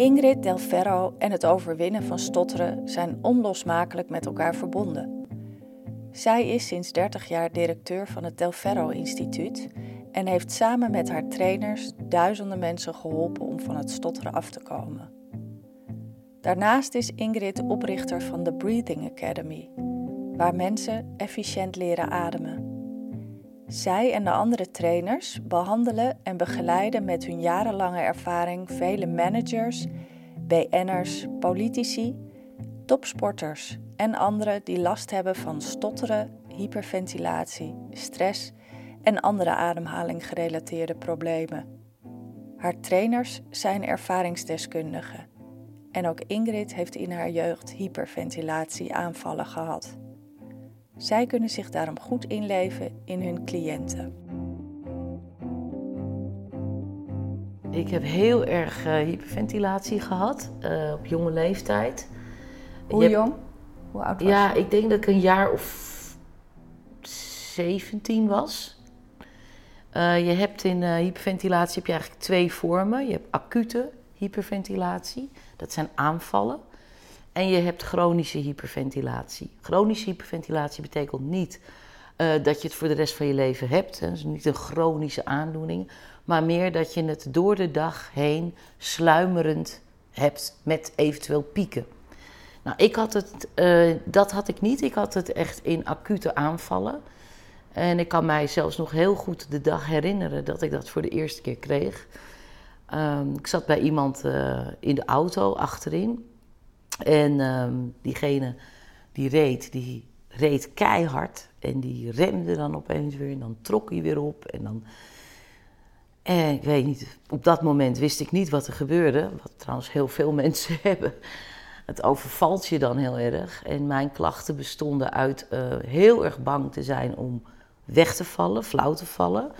Ingrid Del Ferro en het overwinnen van stotteren zijn onlosmakelijk met elkaar verbonden. Zij is sinds 30 jaar directeur van het Del Ferro Instituut en heeft samen met haar trainers duizenden mensen geholpen om van het stotteren af te komen. Daarnaast is Ingrid oprichter van de Breathing Academy, waar mensen efficiënt leren ademen. Zij en de andere trainers behandelen en begeleiden met hun jarenlange ervaring vele managers, BN'ers, politici, topsporters en anderen die last hebben van stotteren, hyperventilatie, stress en andere ademhaling gerelateerde problemen. Haar trainers zijn ervaringsdeskundigen en ook Ingrid heeft in haar jeugd hyperventilatie aanvallen gehad. Zij kunnen zich daarom goed inleven in hun cliënten. Ik heb heel erg uh, hyperventilatie gehad uh, op jonge leeftijd. Hoe jong? Hoe oud was ja, ik denk dat ik een jaar of 17 was. Uh, je hebt in hyperventilatie heb je eigenlijk twee vormen. Je hebt acute hyperventilatie, dat zijn aanvallen. En je hebt chronische hyperventilatie. Chronische hyperventilatie betekent niet uh, dat je het voor de rest van je leven hebt. Dat is niet een chronische aandoening. Maar meer dat je het door de dag heen sluimerend hebt met eventueel pieken. Nou, ik had het, uh, dat had ik niet. Ik had het echt in acute aanvallen. En ik kan mij zelfs nog heel goed de dag herinneren dat ik dat voor de eerste keer kreeg. Um, ik zat bij iemand uh, in de auto achterin. En um, diegene die reed, die reed keihard. En die remde dan opeens weer. En dan trok hij weer op. En dan. En ik weet niet, op dat moment wist ik niet wat er gebeurde. Wat trouwens heel veel mensen hebben. Het overvalt je dan heel erg. En mijn klachten bestonden uit uh, heel erg bang te zijn om weg te vallen, flauw te vallen.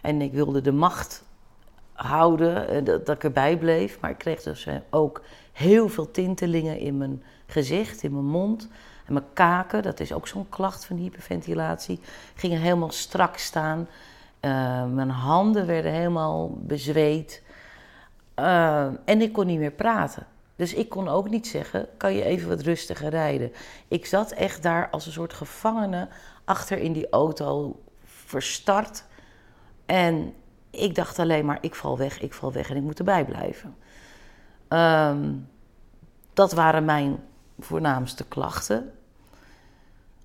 En ik wilde de macht houden, dat, dat ik erbij bleef. Maar ik kreeg dus ook heel veel tintelingen in mijn gezicht, in mijn mond. En mijn kaken, dat is ook zo'n klacht van hyperventilatie, gingen helemaal strak staan. Uh, mijn handen werden helemaal bezweet. En ik kon niet meer praten. Dus ik kon ook niet zeggen, kan je even wat rustiger rijden? Ik zat echt daar als een soort gevangene achter in die auto, verstard. En ik dacht alleen maar, ik val weg, ik val weg en ik moet erbij blijven. Um, dat waren mijn voornaamste klachten.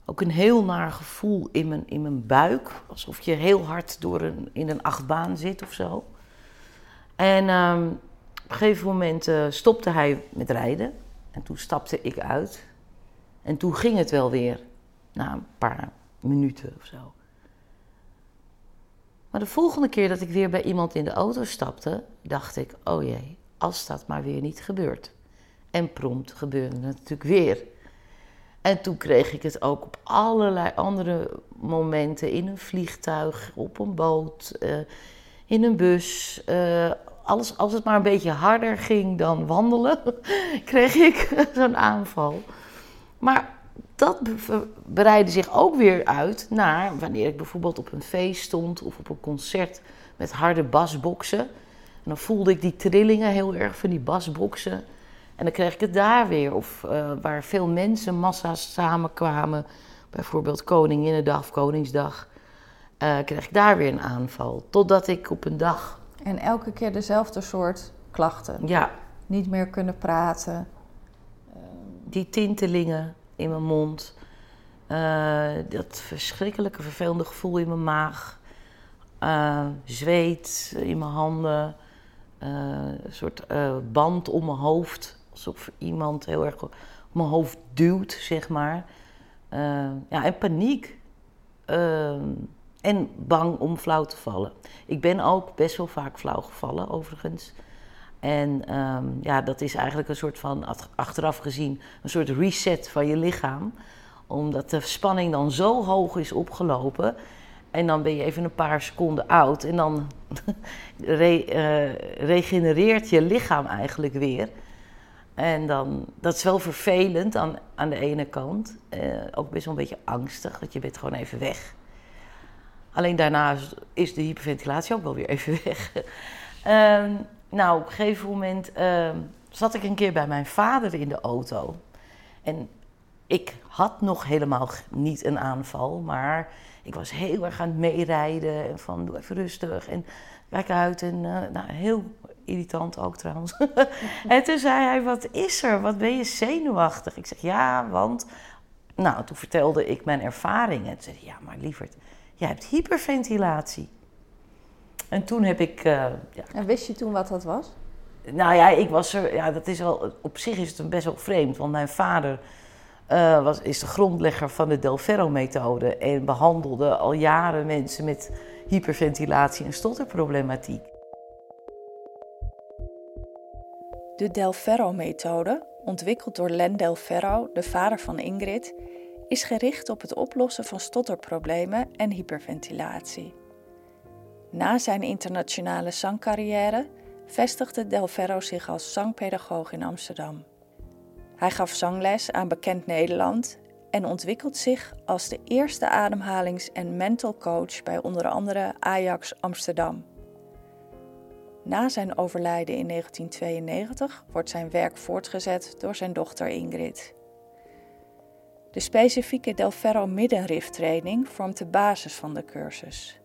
Ook een heel naar gevoel in mijn, in mijn buik. Alsof je heel hard door een, in een achtbaan zit of zo. En um, op een gegeven moment uh, stopte hij met rijden. En toen stapte ik uit. En toen ging het wel weer. Na een paar minuten of zo. De volgende keer dat ik weer bij iemand in de auto stapte, dacht ik: oh jee, als dat maar weer niet gebeurt. En prompt gebeurde het natuurlijk weer. En toen kreeg ik het ook op allerlei andere momenten: in een vliegtuig, op een boot, uh, in een bus. Uh, alles, als het maar een beetje harder ging dan wandelen, kreeg ik zo'n aanval. Maar dat bereidde zich ook weer uit naar wanneer ik bijvoorbeeld op een feest stond of op een concert met harde basboksen. En dan voelde ik die trillingen heel erg van die basboksen. En dan kreeg ik het daar weer. Of uh, waar veel mensen, massa's samenkwamen, bijvoorbeeld Koninginnedag of Koningsdag, uh, kreeg ik daar weer een aanval. Totdat ik op een dag. En elke keer dezelfde soort klachten? Ja. Niet meer kunnen praten? Die tintelingen in mijn mond. Uh, dat verschrikkelijke vervelende gevoel in mijn maag. Uh, zweet in mijn handen. Uh, een soort band om mijn hoofd. Alsof iemand heel erg op mijn hoofd duwt, zeg maar. ja, en paniek. en bang om flauw te vallen. Ik ben ook best wel vaak flauw gevallen, overigens. En um, ja, dat is eigenlijk een soort van, achteraf gezien, een soort reset van je lichaam. Omdat de spanning dan zo hoog is opgelopen. En dan ben je even een paar seconden oud. En dan re, uh, regenereert je lichaam eigenlijk weer. En dan, dat is wel vervelend aan, aan de ene kant. Uh, ook best wel een beetje angstig, dat je bent gewoon even weg. Alleen daarna is de hyperventilatie ook wel weer even weg. um, nou, op een gegeven moment uh, zat ik een keer bij mijn vader in de auto. En ik had nog helemaal niet een aanval, maar ik was heel erg aan het meerijden. En van doe even rustig en kijk uit. En uh, nou, heel irritant ook trouwens. en toen zei hij, wat is er? Wat ben je zenuwachtig? Ik zeg, ja, want... Nou, toen vertelde ik mijn ervaringen. En toen zei hij, ja, maar lieverd, jij hebt hyperventilatie. En toen heb ik... Uh, ja. En wist je toen wat dat was? Nou ja, ik was er... Ja, dat is wel... Op zich is het best wel vreemd, want mijn vader... Uh, was, is de grondlegger van de Del Ferro-methode en behandelde al jaren mensen met hyperventilatie en stotterproblematiek. De Del Ferro-methode, ontwikkeld door Len Del Ferro, de vader van Ingrid, is gericht op het oplossen van stotterproblemen en hyperventilatie. Na zijn internationale zangcarrière vestigde Del Ferro zich als zangpedagoog in Amsterdam. Hij gaf zangles aan bekend Nederland en ontwikkelt zich als de eerste ademhalings- en mental coach bij onder andere Ajax Amsterdam. Na zijn overlijden in 1992 wordt zijn werk voortgezet door zijn dochter Ingrid. De specifieke Del Ferro middenrift training vormt de basis van de cursus.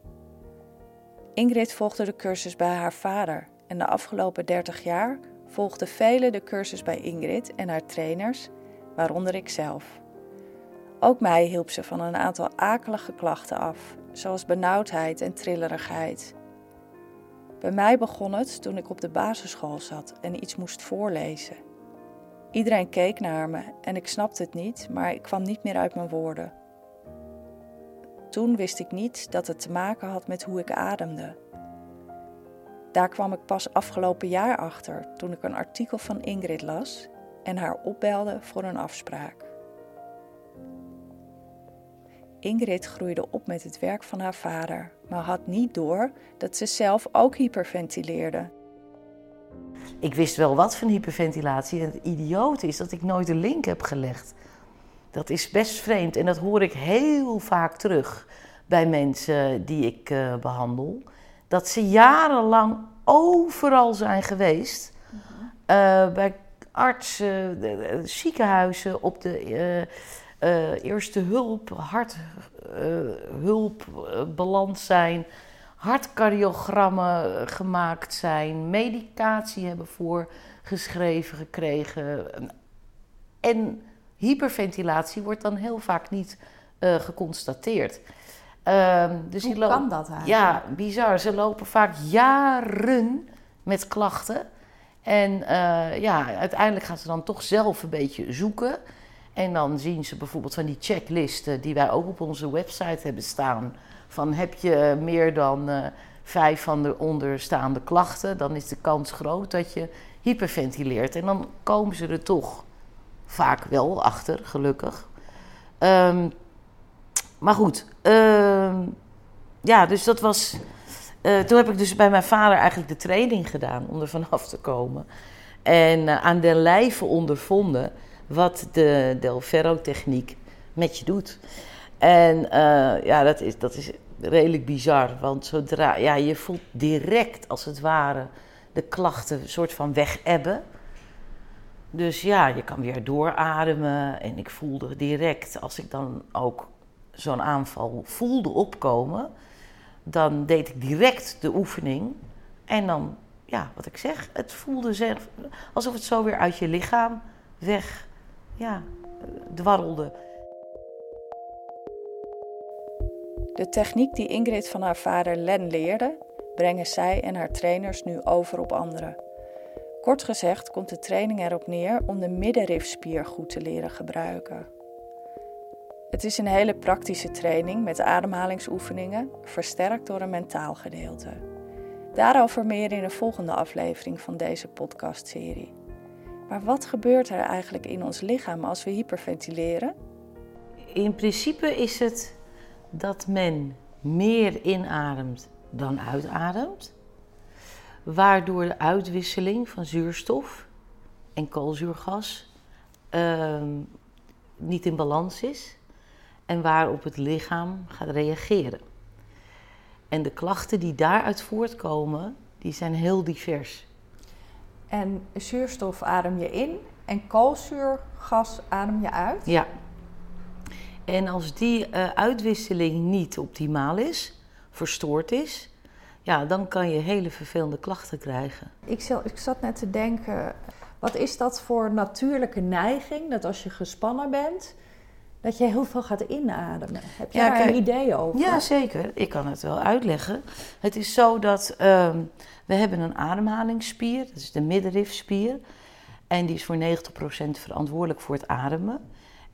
Ingrid volgde de cursus bij haar vader en de afgelopen 30 jaar volgden velen de cursus bij Ingrid en haar trainers, waaronder ikzelf. Ook mij hielp ze van een aantal akelige klachten af, zoals benauwdheid en trillerigheid. Bij mij begon het toen ik op de basisschool zat en iets moest voorlezen. Iedereen keek naar me en ik snapte het niet, maar ik kwam niet meer uit mijn woorden. Toen wist ik niet dat het te maken had met hoe ik ademde. Daar kwam ik pas afgelopen jaar achter toen ik een artikel van Ingrid las en haar opbelde voor een afspraak. Ingrid groeide op met het werk van haar vader, maar had niet door dat ze zelf ook hyperventileerde. Ik wist wel wat van hyperventilatie en het idioot is dat ik nooit een link heb gelegd. Dat is best vreemd en dat hoor ik heel vaak terug bij mensen die ik uh, behandel. Dat ze jarenlang overal zijn geweest. Uh, bij artsen, ziekenhuizen, op de uh, uh, eerste hulp, harthulp beland zijn, hartcardiogrammen gemaakt zijn, medicatie hebben voorgeschreven gekregen. En hyperventilatie wordt dan heel vaak niet uh, geconstateerd. Uh, dus Hoe kan dat eigenlijk? Ja, bizar. Ze lopen vaak jaren met klachten. En uh, ja, uiteindelijk gaan ze dan toch zelf een beetje zoeken. En dan zien ze bijvoorbeeld van die checklisten die wij ook op onze website hebben staan. Van heb je meer dan uh, vijf van de onderstaande klachten, dan is de kans groot dat je hyperventileert. En dan komen ze er toch vaak wel achter, gelukkig. Um, maar goed, uh, ja, dus dat was. Uh, toen heb ik dus bij mijn vader eigenlijk de training gedaan om er vanaf te komen. En uh, aan de lijve ondervonden wat de Del Ferro-techniek met je doet. En uh, ja, dat is, dat is redelijk bizar. Want zodra, ja, je voelt direct als het ware de klachten een soort van wegebben. Dus ja, je kan weer doorademen. En ik voelde direct, als ik dan ook zo'n aanval voelde opkomen, dan deed ik direct de oefening. En dan, ja, wat ik zeg, het voelde zelf alsof het zo weer uit je lichaam weg ja, dwarrelde. De techniek die Ingrid van haar vader Len leerde, brengen zij en haar trainers nu over op anderen. Kort gezegd komt de training erop neer om de middenrifspier goed te leren gebruiken. Het is een hele praktische training met ademhalingsoefeningen, versterkt door een mentaal gedeelte. Daarover meer in een volgende aflevering van deze podcastserie. Maar wat gebeurt er eigenlijk in ons lichaam als we hyperventileren? In principe is het dat men meer inademt dan uitademt, waardoor de uitwisseling van zuurstof en koolzuurgas uh, niet in balans is en waarop het lichaam gaat reageren. En de klachten die daaruit voortkomen, die zijn heel divers. En zuurstof adem je in en koolzuurgas adem je uit. Ja. En als die uh, uitwisseling niet optimaal is, verstoord is, ja, dan kan je hele vervelende klachten krijgen. Ik, zat, ik zat net te denken, wat is dat voor natuurlijke neiging? Dat als je gespannen bent, dat je heel veel gaat inademen. Heb je daar een idee over? Ja, zeker. Ik kan het wel uitleggen. Het is zo dat uh, we hebben een ademhalingsspier, dat is de middenrifspier. En die is voor 90% verantwoordelijk voor het ademen.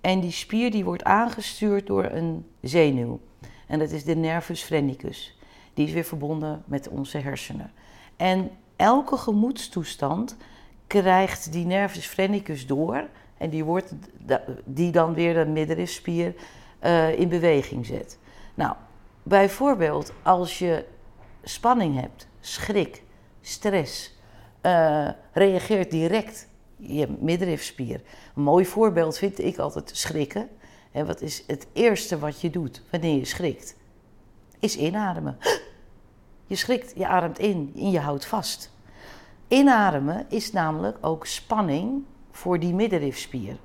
En die spier die wordt aangestuurd door een zenuw. En dat is de nervus phrenicus. Die is weer verbonden met onze hersenen. En elke gemoedstoestand krijgt die nervus phrenicus door. En die, wordt, die dan weer de middenrifspier uh, in beweging zet. Nou, bijvoorbeeld als je spanning hebt, schrik, stress, uh, reageert direct je middenrifspier. Een mooi voorbeeld vind ik altijd schrikken. En wat is het eerste wat je doet wanneer je schrikt? Is inademen. Je schrikt, je ademt in en je houdt vast. Inademen is namelijk ook spanning voor die middenrifspier.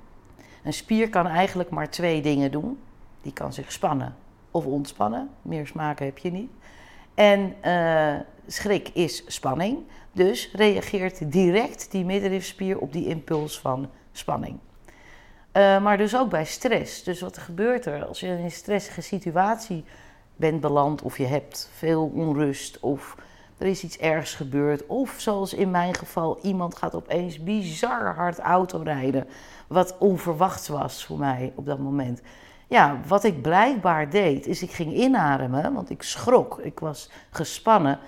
Een spier kan eigenlijk maar twee dingen doen. Die kan zich spannen of ontspannen. Meer smaken heb je niet. En uh, schrik is spanning. Dus reageert direct die middenrifspier op die impuls van spanning. Uh, maar dus ook bij stress. Dus wat gebeurt er als je in een stressige situatie bent beland of je hebt veel onrust of er is iets ergs gebeurd. Of zoals in mijn geval, iemand gaat opeens bizar hard autorijden. Wat onverwachts was voor mij op dat moment. Ja, wat ik blijkbaar deed, is ik ging inademen, want ik schrok. Ik was gespannen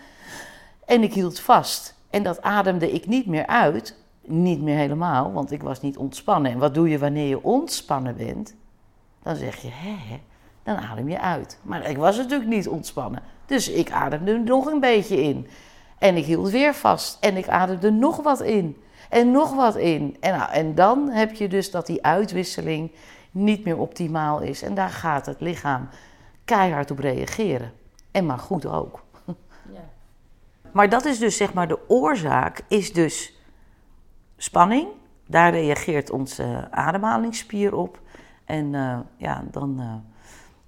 en ik hield vast. En dat ademde ik niet meer uit. Niet meer helemaal, want ik was niet ontspannen. En wat doe je wanneer je ontspannen bent? Dan zeg je, hè, dan adem je uit. Maar ik was natuurlijk niet ontspannen. Dus ik ademde nog een beetje in. En ik hield weer vast. En ik ademde nog wat in. En nog wat in. En, nou, en dan heb je dus dat die uitwisseling niet meer optimaal is. En daar gaat het lichaam keihard op reageren. En maar goed ook. Ja. Maar dat is dus zeg maar de oorzaak, is dus spanning. Daar reageert onze ademhalingsspier op. En uh, ja, dan uh,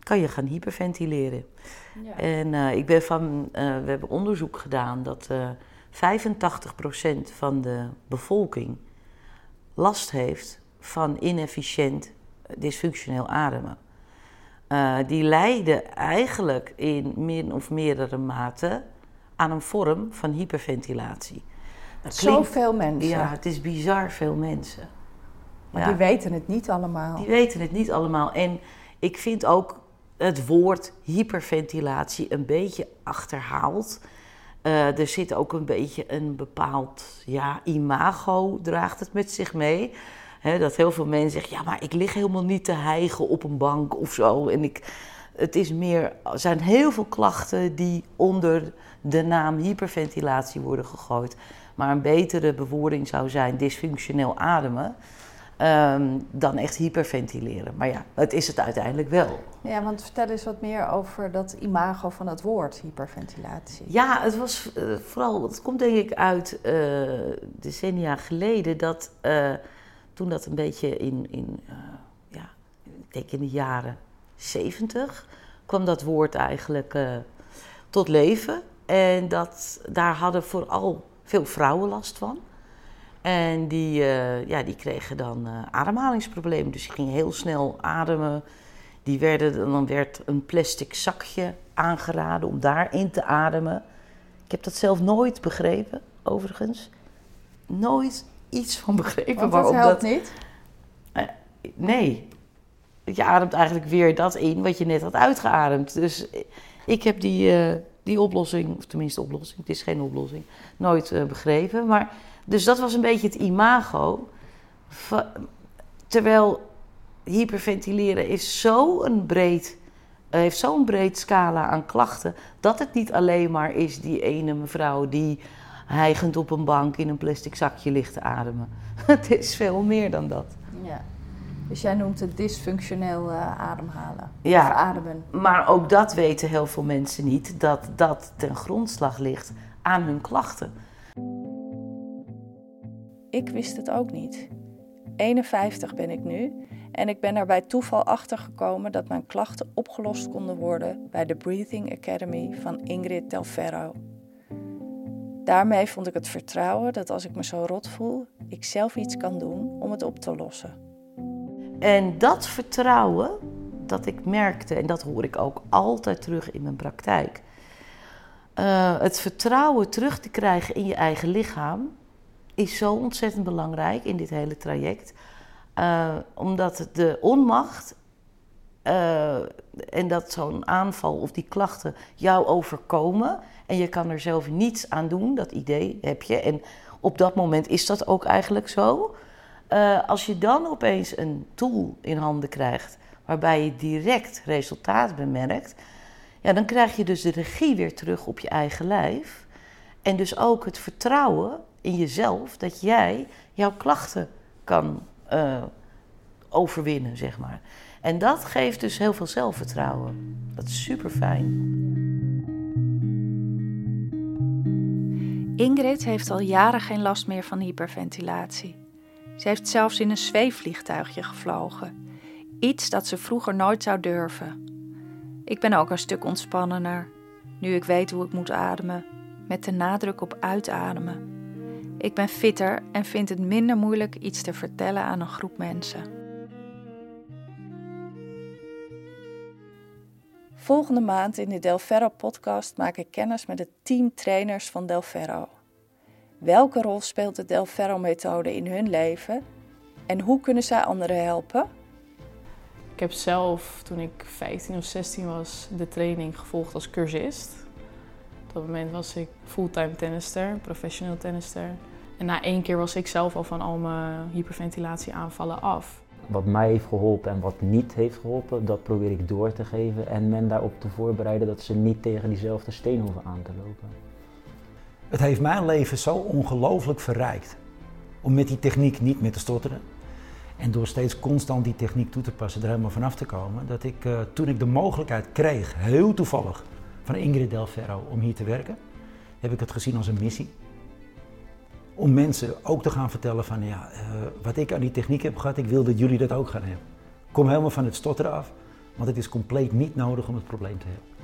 kan je gaan hyperventileren. Ja. En uh, ik ben van, we hebben onderzoek gedaan dat 85% van de bevolking last heeft van inefficiënt dysfunctioneel ademen. die lijden eigenlijk in min of meerdere mate aan een vorm van hyperventilatie. Dat Zoveel mensen. Ja, het is bizar veel mensen. Maar die weten het niet allemaal. Die weten het niet allemaal. En ik vind ook het woord hyperventilatie een beetje achterhaald. Uh, er zit ook een beetje een bepaald ja, imago, draagt het met zich mee. dat heel veel mensen zeggen, ja, maar ik lig helemaal niet te hijgen op een bank of zo. En ik, het is meer, er zijn heel veel klachten die onder de naam hyperventilatie worden gegooid. Maar een betere bewoording zou zijn dysfunctioneel ademen. Ehm, dan echt hyperventileren. Maar ja, het is het uiteindelijk wel. Ja, want vertel eens wat meer over dat imago van het woord hyperventilatie. Ja, het was uh, vooral, het komt denk ik uit uh, decennia geleden, dat uh, toen dat een beetje in, in ja, ik denk in de jaren 70 kwam dat woord eigenlijk tot leven. En dat, daar hadden vooral veel vrouwen last van. En die, uh, ja, die kregen dan uh, ademhalingsproblemen. Dus die gingen heel snel ademen. Die werden, dan werd een plastic zakje aangeraden om daarin te ademen. Ik heb dat zelf nooit begrepen, overigens. Nooit iets van begrepen. Want dat helpt dat, niet? Uh, nee. Je ademt eigenlijk weer dat in wat je net had uitgeademd. Dus ik heb die die oplossing, of tenminste oplossing, het is geen oplossing, nooit uh, begrepen. Maar, dus dat was een beetje het imago. Terwijl hyperventileren is zo'n breed, uh, heeft zo'n breed scala aan klachten, dat het niet alleen maar is die ene mevrouw die hijgend op een bank in een plastic zakje ligt te ademen. het is veel meer dan dat. Ja. Dus jij noemt het dysfunctioneel uh, ademhalen. Ja, of ademen. maar ook dat weten heel veel mensen niet, dat dat ten grondslag ligt aan hun klachten. ik wist het ook niet. 51 ben ik nu en ik ben er bij toeval achter gekomen dat mijn klachten opgelost konden worden bij de Breathing Academy van Ingrid Del Ferro. Daarmee vond ik het vertrouwen dat als ik me zo rot voel, ik zelf iets kan doen om het op te lossen. En dat vertrouwen dat ik merkte, en dat hoor ik ook altijd terug in mijn praktijk. Uh, het vertrouwen terug te krijgen in je eigen lichaam is zo ontzettend belangrijk in dit hele traject. Uh, omdat de onmacht uh, en dat zo'n aanval of die klachten jou overkomen en je kan er zelf niets aan doen, dat idee heb je. En op dat moment is dat ook eigenlijk zo. Uh, als je dan opeens een tool in handen krijgt waarbij je direct resultaat bemerkt, ja, dan krijg je dus de regie weer terug op je eigen lijf. En dus ook het vertrouwen in jezelf dat jij jouw klachten kan uh, overwinnen, zeg maar. En dat geeft dus heel veel zelfvertrouwen. Dat is super fijn. Ingrid heeft al jaren geen last meer van hyperventilatie. Ze heeft zelfs in een zweefvliegtuigje gevlogen. Iets dat ze vroeger nooit zou durven. Ik ben ook een stuk ontspannender, nu ik weet hoe ik moet ademen, met de nadruk op uitademen. Ik ben fitter en vind het minder moeilijk iets te vertellen aan een groep mensen. Volgende maand in de Del Ferro podcast maak ik kennis met het team trainers van Del Ferro. Welke rol speelt de Del Ferro methode in hun leven en hoe kunnen zij anderen helpen? Ik heb zelf, toen ik 15 of 16 was, de training gevolgd als cursist. Op dat moment was ik fulltime tennister, professioneel tennister. En na één keer was ik zelf al van al mijn hyperventilatieaanvallen af. Wat mij heeft geholpen en wat niet heeft geholpen, dat probeer ik door te geven. En men daarop te voorbereiden dat ze niet tegen diezelfde steen hoeven aan te lopen. Het heeft mijn leven zo ongelooflijk verrijkt. Om met die techniek niet meer te stotteren. En door steeds constant die techniek toe te passen, er helemaal vanaf te komen. Dat ik uh, toen ik de mogelijkheid kreeg, heel toevallig, van Ingrid Del Ferro om hier te werken, heb ik het gezien als een missie. Om mensen ook te gaan vertellen van ja, uh, wat ik aan die techniek heb gehad, ik wil dat jullie dat ook gaan hebben. Kom helemaal van het stotteren af, want het is compleet niet nodig om het probleem te hebben.